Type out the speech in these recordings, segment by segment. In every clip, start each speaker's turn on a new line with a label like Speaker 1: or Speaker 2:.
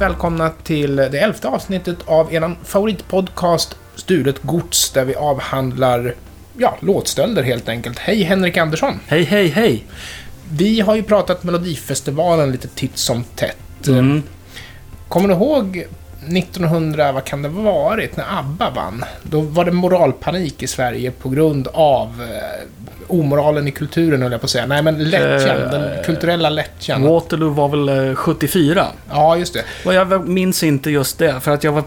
Speaker 1: varmt välkomna till det elfte avsnittet av er favoritpodcast Stulet Gods där vi avhandlar ja, låtstölder helt enkelt. Hej Henrik Andersson!
Speaker 2: Hej, hej, hej!
Speaker 1: Vi har ju pratat Melodifestivalen lite titt som tätt.
Speaker 2: Mm.
Speaker 1: Kommer du ihåg 1900, vad kan det varit, när ABBA vann? Då var det moralpanik i Sverige på grund av eh, omoralen i kulturen, höll jag på att säga. Nej, men lättjan,
Speaker 2: Eh,
Speaker 1: den kulturella lättjan.
Speaker 2: Waterloo var väl eh, 74?
Speaker 1: Ja, just det.
Speaker 2: Och jag minns inte just det, för att jag var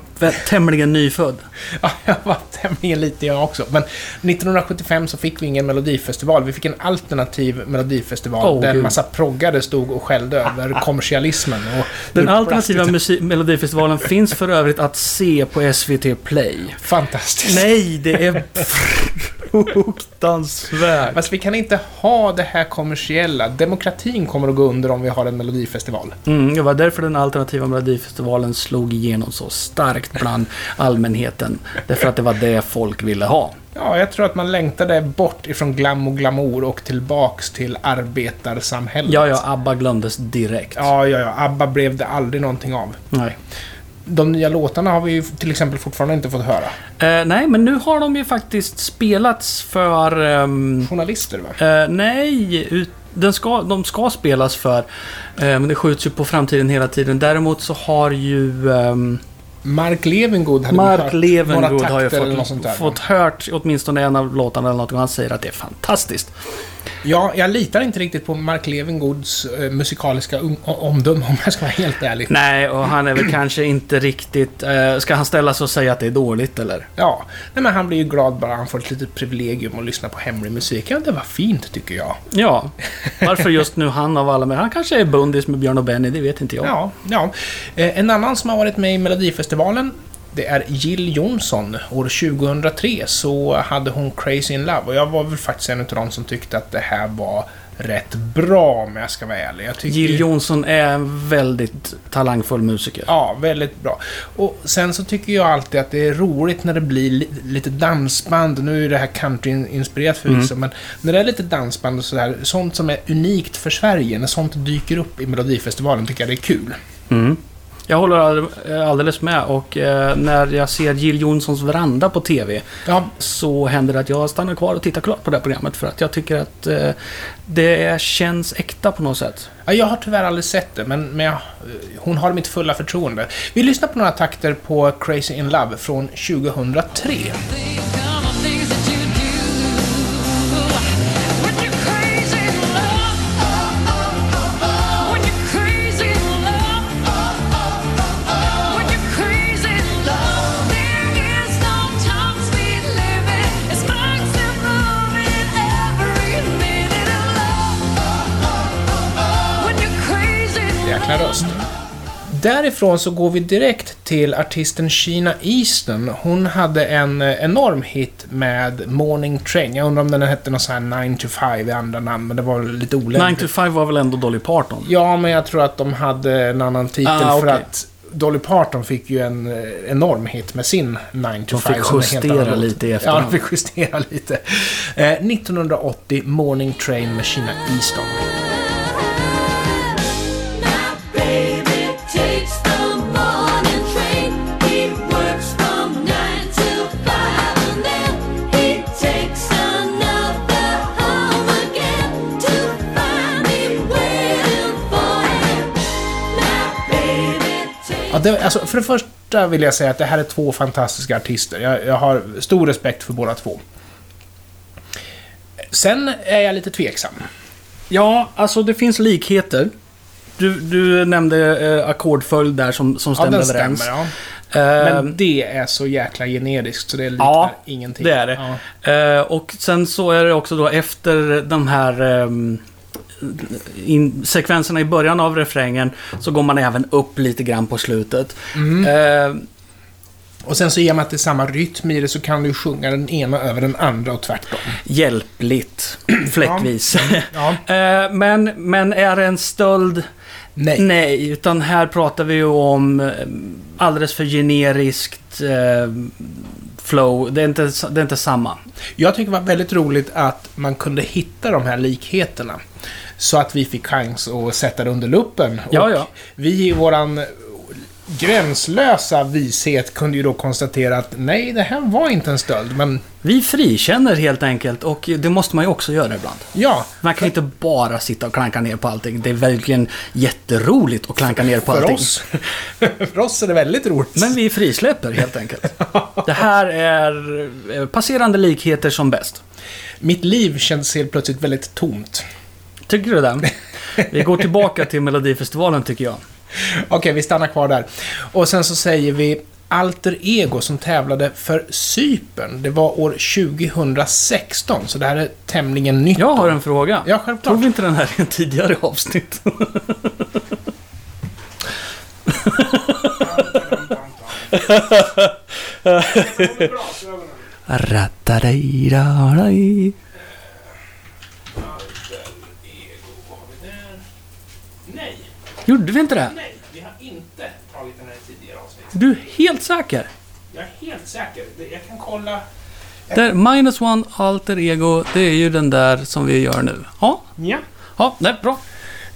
Speaker 2: tämligen nyfödd.
Speaker 1: Ja, jag var tämligen lite jag också. Men 1975 så fick vi ingen melodifestival. Vi fick en alternativ melodifestival
Speaker 2: Åh,
Speaker 1: där en massa proggare stod och skällde över kommersialismen. Och
Speaker 2: Den alternativa melodifestivalen finns för övrigt att se på SVT Play.
Speaker 1: Fantastiskt.
Speaker 2: Nej, det är fruktansvärt.
Speaker 1: Fast vi kan inte ha det här kommersiella. Demokratin kommer att gå under om vi har en melodifestival.
Speaker 2: Mm, det var därför den alternativa melodifestivalen slog igenom så starkt bland allmänheten. Därför att det var det folk ville ha.
Speaker 1: Ja, jag tror att man längtade bort ifrån glam och glamour och tillbaks till arbetarsamhället.
Speaker 2: Ja, ja, ABBA glömdes direkt.
Speaker 1: Ja, ja, ja. ABBA blev det aldrig någonting av.
Speaker 2: Nej.
Speaker 1: De nya låtarna har vi ju till exempel fortfarande inte fått höra.
Speaker 2: Eh, nej, men nu har de ju faktiskt spelats för... ehm,
Speaker 1: Journalister, va?
Speaker 2: Eh, nej, ut, den ska, de ska spelas för. Eh, men det skjuts ju på framtiden hela tiden. Däremot så har ju ehm,
Speaker 1: Mark Levengood hade
Speaker 2: Mark
Speaker 1: hört
Speaker 2: Levengood har ju fått, fått hört åtminstone en av låtarna eller något och han säger att det är fantastiskt.
Speaker 1: Ja, jag litar inte riktigt på Mark Levengoods eh, musikaliska um- omdöme om jag ska vara helt ärlig.
Speaker 2: Nej, och han är väl kanske inte riktigt... Eh, ska han ställa sig och säga att det är dåligt eller?
Speaker 1: Ja, nej, men han blir ju glad bara han får ett litet privilegium att lyssna på hemlig musik. Ja, det var fint tycker jag.
Speaker 2: Ja, varför just nu han av alla? Men han kanske är bundis med Björn och Benny, det vet inte jag.
Speaker 1: Ja, ja. Eh, En annan som har varit med i Melodifestivalen det är Jill Johnson. År 2003 så hade hon Crazy in Love och jag var väl faktiskt en av de som tyckte att det här var rätt bra om jag ska vara ärlig. Jag tycker-
Speaker 2: Jill Johnson är en väldigt talangfull musiker.
Speaker 1: Ja, väldigt bra. Och sen så tycker jag alltid att det är roligt när det blir li lite dansband. Nu är det här country-inspirerat förvisso, men när det är lite dansband och sådär, sånt som är unikt för Sverige, när sånt dyker upp i Melodifestivalen tycker jag det är kul.
Speaker 2: Mm. Jag håller all- alldeles med och eh, när jag ser Jill Johnsons veranda på TV
Speaker 1: Ja,
Speaker 2: så händer det att jag stannar kvar och tittar klart på det här programmet för att jag tycker att eh, det känns äkta på något sätt.
Speaker 1: ja, jag har tyvärr aldrig sett det, men, men jag, hon har mitt fulla förtroende. Vi lyssnar på några takter på Crazy in Love från 2003. Därifrån så går vi direkt till artisten Sheena Easton. Hon hade en eh, enorm hit med Morning Train. Jag undrar om den hette något sånt här 9 to 5 i andra namn, men det var lite
Speaker 2: 9
Speaker 1: olämpligt.
Speaker 2: to 5 var väl ändå Dolly Parton?
Speaker 1: Ja, men jag tror att de hade en annan titel
Speaker 2: Ah,
Speaker 1: för
Speaker 2: okej.
Speaker 1: att Dolly Parton fick ju en eh, enorm hit med sin 9 to
Speaker 2: De
Speaker 1: 5.
Speaker 2: fick
Speaker 1: som är en helt
Speaker 2: justera lite i
Speaker 1: Ja,
Speaker 2: efterhand.
Speaker 1: de fick justera lite. Eh, 1980, Morning Train med Sheena Easton. Ja, det, alltså, för det första vill jag säga att det här är två fantastiska artister. Jag, jag har stor respekt för båda två. Sen är jag lite tveksam.
Speaker 2: Ja, alltså det finns likheter. Du, du nämnde eh, ackordföljd där som, som
Speaker 1: Ja,
Speaker 2: stämde
Speaker 1: den
Speaker 2: överens.
Speaker 1: stämmer. Ja.
Speaker 2: Eh,
Speaker 1: Men det är så jäkla generiskt så det liknar
Speaker 2: Ja,
Speaker 1: ingenting.
Speaker 2: det är det.
Speaker 1: Ja.
Speaker 2: Eh, och sen så är det också då efter de här ehm, in, sekvenserna i början av refrängen så går man även upp lite grann på slutet.
Speaker 1: Mm.
Speaker 2: Eh,
Speaker 1: Och sen så i och med att det är samma rytm i det så kan du sjunga den ena över den andra och tvärtom.
Speaker 2: hjälpligt, fläckvis.
Speaker 1: Ja.
Speaker 2: Eh, men, men är det en stöld?
Speaker 1: Nej.
Speaker 2: Nej, utan här pratar vi ju om eh, alldeles för generiskt eh, flow. Det är, inte, det är inte samma.
Speaker 1: Jag tycker det var väldigt roligt att man kunde hitta de här likheterna. Så att vi fick chans att sätta det under luppen.
Speaker 2: Ja, ja.
Speaker 1: Vi i våran gränslösa vishet kunde ju då konstatera att nej, det här var inte en stöld, men
Speaker 2: Vi frikänner helt enkelt och det måste man ju också göra ibland.
Speaker 1: ja.
Speaker 2: Man kan inte bara sitta och klanka ner på allting. Det är verkligen jätteroligt att klanka ner på
Speaker 1: För
Speaker 2: allting.
Speaker 1: oss. för oss är det väldigt roligt.
Speaker 2: Men vi frisläpper helt enkelt. Det här är eh, passerande likheter som bäst.
Speaker 1: Mitt liv känns helt plötsligt väldigt tomt.
Speaker 2: Tycker du det? Vi går tillbaka till Melodifestivalen tycker jag.
Speaker 1: Okej, vi stannar kvar där. Och sen så säger vi Alter Ego som tävlade för Cypern. Det var år 2016, så det här är tämligen nytt.
Speaker 2: Jag har en fråga.
Speaker 1: Ja, självklart.
Speaker 2: Tog vi inte den här i en tidigare avsnitt? Rattadejradaj.
Speaker 1: Nej,
Speaker 2: Gjorde vi inte det?
Speaker 1: nej, vi har inte tagit den här tidigare avsnitt.
Speaker 2: Du är helt säker?
Speaker 1: Jag är helt säker. Jag kan kolla.
Speaker 2: Där, minus one alter ego, det är ju den där som vi gör nu. Ja,
Speaker 1: Ja.
Speaker 2: ja nej, bra.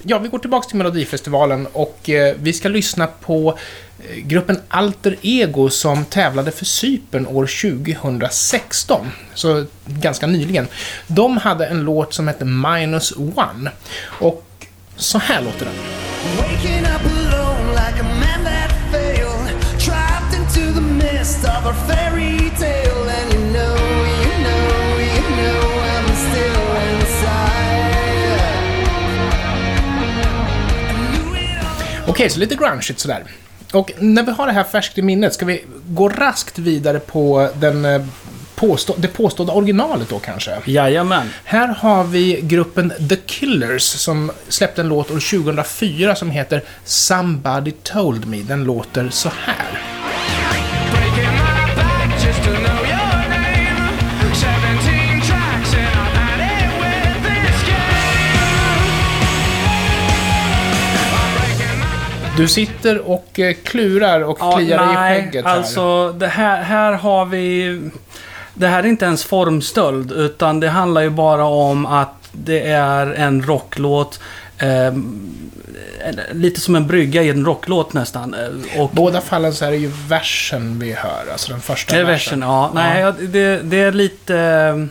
Speaker 1: Ja, vi går tillbaka till Melodifestivalen och eh, vi ska lyssna på eh, gruppen Alter Ego som tävlade för Cypern år 2016. Så ganska nyligen. De hade en låt som hette Minus One. Och så här låter den.
Speaker 3: Waking up alone like a man that failed, trapped into the mist of fairy tale. And you know, you know, you know, I'm still inside.
Speaker 1: Okej, så lite grungeigt sådär. Och när vi har det här färskt i minnet ska vi gå raskt vidare på den, eh, påstå det påstådda originalet då kanske.
Speaker 2: Jajamän.
Speaker 1: Här har vi gruppen The Killers som släppte en låt år 2004 som heter Somebody Told Me. Den låter så här.
Speaker 4: Breaking my back just to know your name. 17 tracks and I've had it with this game. I'm breaking my
Speaker 1: Du sitter och eh, klurar och
Speaker 2: Ja,
Speaker 1: kliar dig i
Speaker 2: nej,
Speaker 1: skägget här.
Speaker 2: alltså det här, här har vi... Det här är inte ens formstöld, utan det handlar ju bara om att det är en rocklåt. Eh, lite som en brygga i en rocklåt nästan. Eh, Och
Speaker 1: Båda fallen så är det ju versen vi hör, alltså den första
Speaker 2: det är versen, ja. Nej, ja, det, det är lite...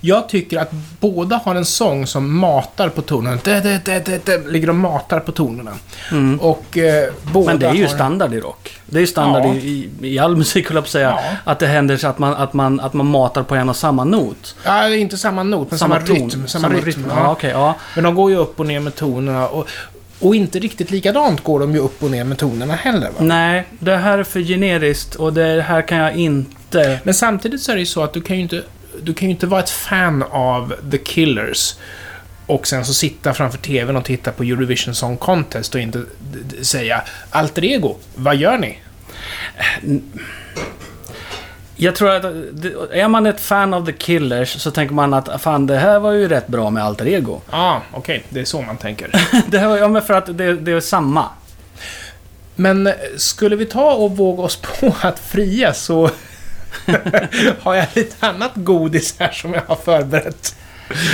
Speaker 1: Jag tycker att båda har en sång som matar på tonerna. Det, det, det, det, ligger och matar på tonerna. Och eh, båda
Speaker 2: Men det är ju
Speaker 1: har...
Speaker 2: standard i rock. Det är ju standard
Speaker 1: Ja.
Speaker 2: i, i, all musik, höll jag på att säga.
Speaker 1: Ja.
Speaker 2: Att det händer så att man, att, man, att man matar på en och samma not.
Speaker 1: Ja, det är inte samma not, men samma,
Speaker 2: ton.
Speaker 1: rytm. Samma, rytm.
Speaker 2: Ja,
Speaker 1: Ja.
Speaker 2: okej. ja.
Speaker 1: Men de går ju upp och ner med tonerna. Och, och inte riktigt likadant går de ju upp och ner med tonerna heller. Va?
Speaker 2: Nej, det här är för generiskt och det här kan jag inte...
Speaker 1: Men samtidigt så är det ju så att du kan ju inte, du kan ju inte vara ett fan av The Killers och sen så sitta framför TVn och titta på Eurovision Song Contest och inte säga Alter Ego, vad gör ni?
Speaker 2: Jag tror att är man ett fan av The Killers så tänker man att fan det här var ju rätt bra med Alter Ego.
Speaker 1: Ja, ah, okej, det är så man tänker.
Speaker 2: det här, ja, men för att det, det är samma.
Speaker 1: Men eh, skulle vi ta och våga oss på att fria så har jag lite annat godis här som jag har förberett.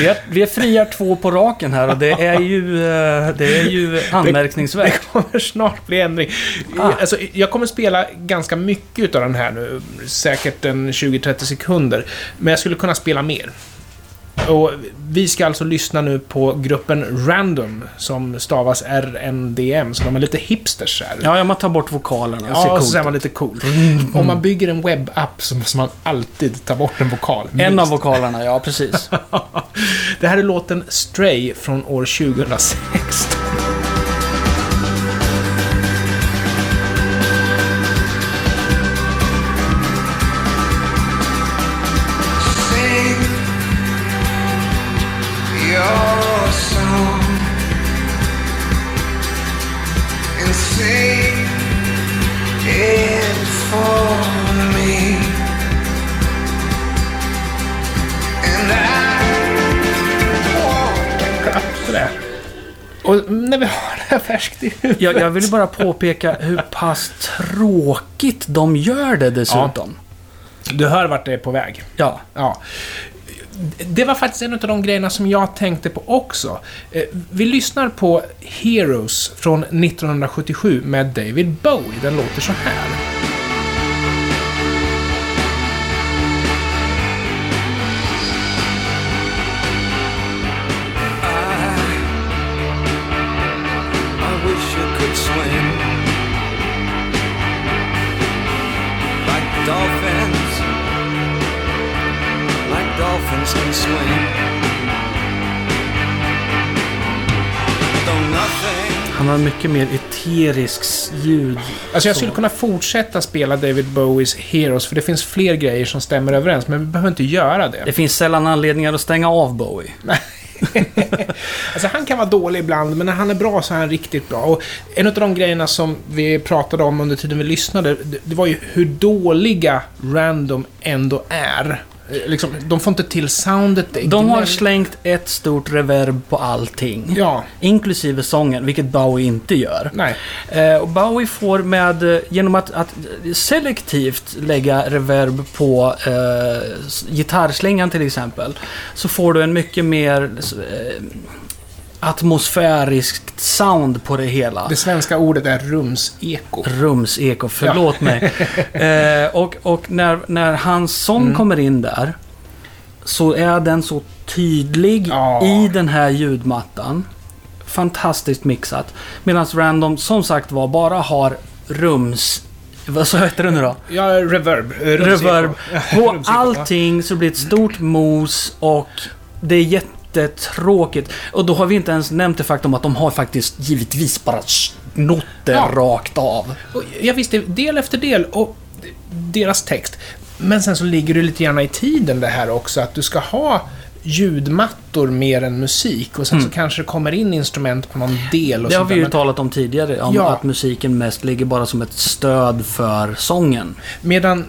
Speaker 2: Vi är, vi är fria två på raken här och det är ju, eh, det är ju anmärkningsvärt.
Speaker 1: Det kommer snart bli ändring.
Speaker 2: Ah.
Speaker 1: Alltså, jag kommer spela ganska mycket utav den här nu, säkert en 20-30 sekunder. Men jag skulle kunna spela mer. Och vi ska alltså lyssna nu på gruppen Random, som stavas RNDM, så de är lite hipsters här.
Speaker 2: Ja, man tar bort vokalerna.
Speaker 1: Ja, och så är man lite cool. Om man bygger en webbapp så måste man alltid ta bort en vokal.
Speaker 2: En av vokalerna, ja precis.
Speaker 1: Det här är låten Stray från år 2016. Och när vi har det här färskt i huvudet.
Speaker 2: Jag, jag vill bara påpeka hur pass tråkigt de gör det dessutom.
Speaker 1: Du hör vart det är på väg.
Speaker 2: Ja.
Speaker 1: Ja. Det var faktiskt en av de grejerna som jag tänkte på också. Eh, Vi lyssnar på Heroes från 1977 med David Bowie. Den låter så här.
Speaker 5: Dolphins, like dolphins can swim. Though nothing
Speaker 2: Han har mycket mer eterisk ljud.
Speaker 1: Alltså jag skulle kunna fortsätta spela David Bowies Heroes, för det finns fler grejer som stämmer överens, men vi behöver inte göra det.
Speaker 2: Det finns sällan anledningar att stänga av Bowie.
Speaker 1: Alltså han kan vara dålig ibland, men när han är bra så är han riktigt bra. Och en av de grejerna som vi pratade om under tiden vi lyssnade, det, det var ju hur dåliga Random ändå är. Eh, Liksom, de får inte till soundet.
Speaker 2: De har slängt ett stort reverb på allting.
Speaker 1: Ja,
Speaker 2: Inklusive sången, vilket Bowie inte gör.
Speaker 1: nej.
Speaker 2: Eh, och Bowie får med, eh, genom att, att selektivt lägga reverb på eh, gitarrslingan till exempel, så får du en mycket mer eh, atmosfäriskt sound på det hela.
Speaker 1: Det svenska ordet är rumseko.
Speaker 2: Rumseko, förlåt mig. Eh, och och när, när hans sång
Speaker 1: Mm.
Speaker 2: kommer in där, så är den så tydlig
Speaker 1: Ja.
Speaker 2: i den här ljudmattan. Fantastiskt mixat. Medan Random, som sagt var, bara har rums... Vad så heter det nu då?
Speaker 1: Ja, reverb. eh, rumseko.
Speaker 2: Reverb.
Speaker 1: Ja,
Speaker 2: På
Speaker 1: ja.
Speaker 2: allting så det blir ett stort mos och det är jättetråkigt. Och då har vi inte ens nämnt det faktum att de har faktiskt givetvis bara snott det
Speaker 1: Ja.
Speaker 2: rakt av.
Speaker 1: Och jag visste del efter del och deras text. Men sen så ligger det lite grann i tiden det här också, att du ska ha ljudmattor mer än musik och sen så kanske det kommer in instrument på någon del och
Speaker 2: Mm. Det har vi ju
Speaker 1: Men
Speaker 2: talat om tidigare, om
Speaker 1: Ja.
Speaker 2: att musiken mest ligger bara som ett stöd för sången.
Speaker 1: Medan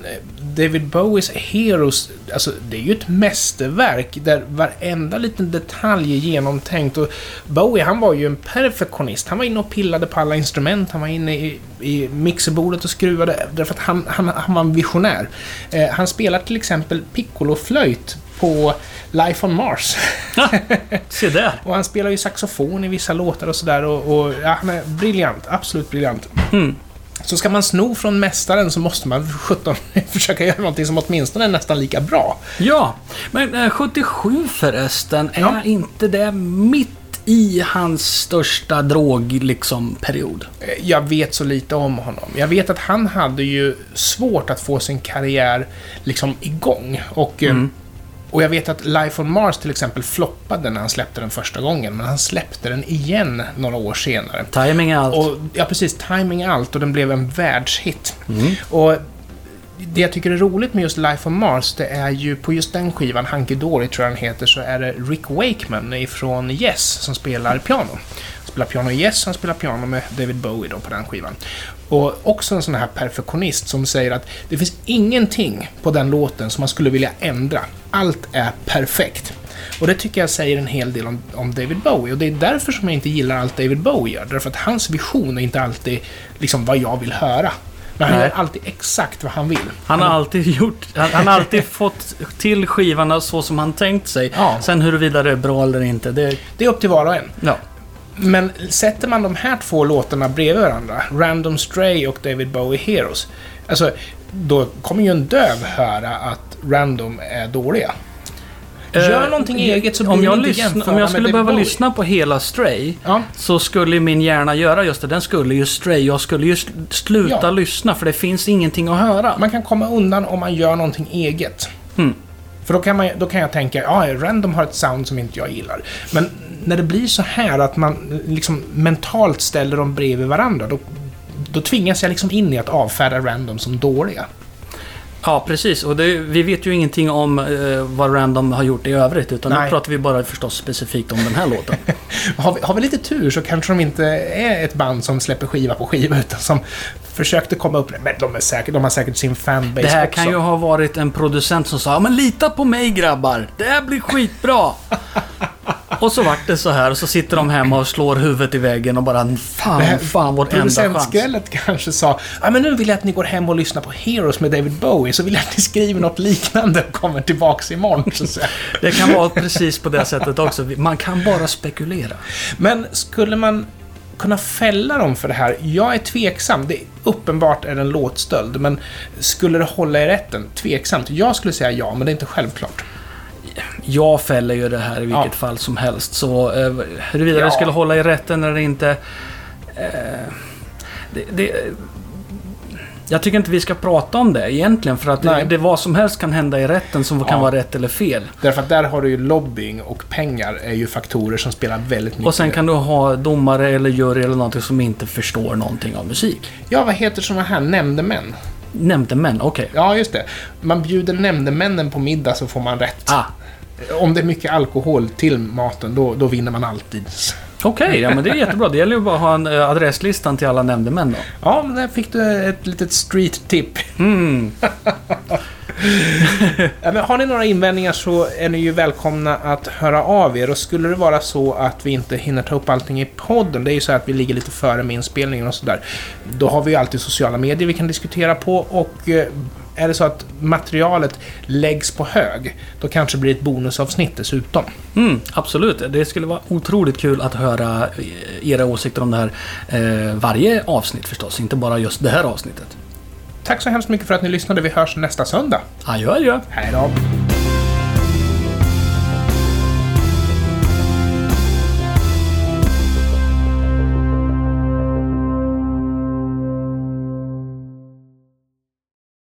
Speaker 1: David Bowies Heroes, alltså det är ju ett mästerverk där varenda liten detalj är genomtänkt. Och Bowie, han var ju en perfektionist. Han var inne och pillade på alla instrument, han var inne i, i mixerbordet och skruvade, därför att han, han, han var en visionär. Eh, han spelar till exempel piccoloflöjt på Life on Mars.
Speaker 2: Se där!
Speaker 1: och han spelar ju saxofon i vissa låtar och sådär. Och, och ja, han är briljant, absolut briljant.
Speaker 2: Mm.
Speaker 1: Så ska man sno från mästaren så måste man för 17 försöka göra någonting som åtminstone är nästan lika bra.
Speaker 2: Ja, men eh, 77 förresten, är
Speaker 1: Ja.
Speaker 2: inte det mitt i hans största drog, liksom, period?
Speaker 1: Eh, Jag vet så lite om honom. Jag vet att han hade ju svårt att få sin karriär liksom igång. Och, eh,
Speaker 2: Mm.
Speaker 1: Och jag vet att Life on Mars till exempel floppade när han släppte den första gången, men han släppte den igen några år senare.
Speaker 2: Timing är allt.
Speaker 1: Och, ja, precis. Timing är allt och den blev en världshit.
Speaker 2: Mm.
Speaker 1: Och det jag tycker är roligt med just Life on Mars, det är ju på just den skivan, Hunky Dory tror jag den heter, så är det Rick Wakeman ifrån Yes som spelar piano. Spelar piano i Yes, han spelar piano med David Bowie då på den skivan. Och också en sån här perfektionist som säger att det finns ingenting på den låten som man skulle vilja ändra. Allt är perfekt. Och det tycker jag säger en hel del om, om David Bowie. Och det är därför som jag inte gillar allt David Bowie gör. Därför att hans vision är inte alltid liksom vad jag vill höra. Men han
Speaker 2: Nej.
Speaker 1: gör alltid exakt vad han vill.
Speaker 2: Han har alltid gjort... Han, han har alltid fått till skivorna så som han tänkt sig.
Speaker 1: Ja.
Speaker 2: Sen huruvida det är bra eller inte, det...
Speaker 1: Det är upp till var och en.
Speaker 2: Ja.
Speaker 1: Men sätter man de här två låtarna bredvid varandra, Random Stray och David Bowie Heroes, alltså, då kommer ju en döv höra att Random är dåliga. Gör
Speaker 2: Eh,
Speaker 1: någonting eget så blir
Speaker 2: om jag,
Speaker 1: inte
Speaker 2: lyssna, om jag skulle behöva
Speaker 1: Bowie.
Speaker 2: lyssna på hela Stray,
Speaker 1: Ja,
Speaker 2: så skulle min hjärna göra just det. Den skulle ju Stray. Jag skulle ju sl- sluta
Speaker 1: Ja.
Speaker 2: lyssna, för det finns ingenting att höra.
Speaker 1: man kan komma undan om man gör någonting eget.
Speaker 2: Mm.
Speaker 1: För då kan, man, då kan jag tänka, ja, Random har ett sound som inte jag gillar. Men när det blir så här att man liksom mentalt ställer dem bredvid varandra, då, då tvingas jag liksom in i att avfärda Random som dåliga.
Speaker 2: Ja, precis. Och det, vi vet ju ingenting om eh, vad Random har gjort i övrigt, utan nu
Speaker 1: Nej.
Speaker 2: pratar vi bara förstås specifikt om den här låten.
Speaker 1: Har vi, har vi lite tur så kanske de inte är ett band som släpper skiva på skiva, utan som försökte komma upp Men de, är säkert, de har säkert sin fanbase
Speaker 2: Det här
Speaker 1: också.
Speaker 2: kan ju ha varit en producent som sa "Ja, men lita på mig grabbar, det här blir skitbra. Och så vart det så här och så sitter de hemma och slår huvudet i väggen och bara fan,
Speaker 1: här
Speaker 2: fan vår enda chans.
Speaker 1: Producentskrället kanske sa men nu vill jag att ni går hem och lyssnar på Heroes med David Bowie, så vill jag att ni skriver något liknande och kommer tillbaks imorgon. Så.
Speaker 2: Det kan vara precis på det sättet också. Man kan bara spekulera.
Speaker 1: Men skulle man kunna fälla dem för det här? Jag är tveksam. Det är uppenbart är det en låtstöld, men skulle det hålla i rätten? Tveksamt. Jag skulle säga ja, men det är inte självklart.
Speaker 2: Jag fäller ju det här i vilket
Speaker 1: Ja.
Speaker 2: fall som helst. Så eh, huruvida
Speaker 1: Ja.
Speaker 2: det skulle hålla i rätten eller inte... Eh, det, det, jag tycker inte vi ska prata om det egentligen. För att det, det vad som helst kan hända i rätten som kan
Speaker 1: Ja.
Speaker 2: vara rätt eller fel.
Speaker 1: Därför att där har du ju lobbying och pengar är ju faktorer som spelar väldigt mycket.
Speaker 2: Och sen kan du ha domare eller jury eller någonting som inte förstår någonting av musik.
Speaker 1: Ja, vad heter sådana här nämndemän?
Speaker 2: Nämndemän, okej.
Speaker 1: Ja, just det. Man bjuder nämndemännen på middag så får man rätt.
Speaker 2: Ah,
Speaker 1: Om det är mycket alkohol till maten, då, då vinner man alltid.
Speaker 2: okej, ja men det är jättebra. Det gäller ju bara att ha en eh, adresslistan till alla nämndemän då.
Speaker 1: Ja, men där fick du ett litet street tip.
Speaker 2: Mm.
Speaker 1: Ja, men har ni några invändningar så är ni ju välkomna att höra av er. Och skulle det vara så att vi inte hinner ta upp allting i podden, det är ju så att vi ligger lite före med inspelningen och sådär. Då har vi ju alltid sociala medier vi kan diskutera på och eh, är det så att materialet läggs på hög, då kanske det blir ett bonusavsnitt dessutom.
Speaker 2: Mm, absolut. Det skulle vara otroligt kul att höra eh, era åsikter om det här eh, varje avsnitt förstås, inte bara just det här avsnittet.
Speaker 1: Tack så hemskt mycket för att ni lyssnade. Vi hörs nästa söndag.
Speaker 2: Adjö, adjö.
Speaker 1: Hej då!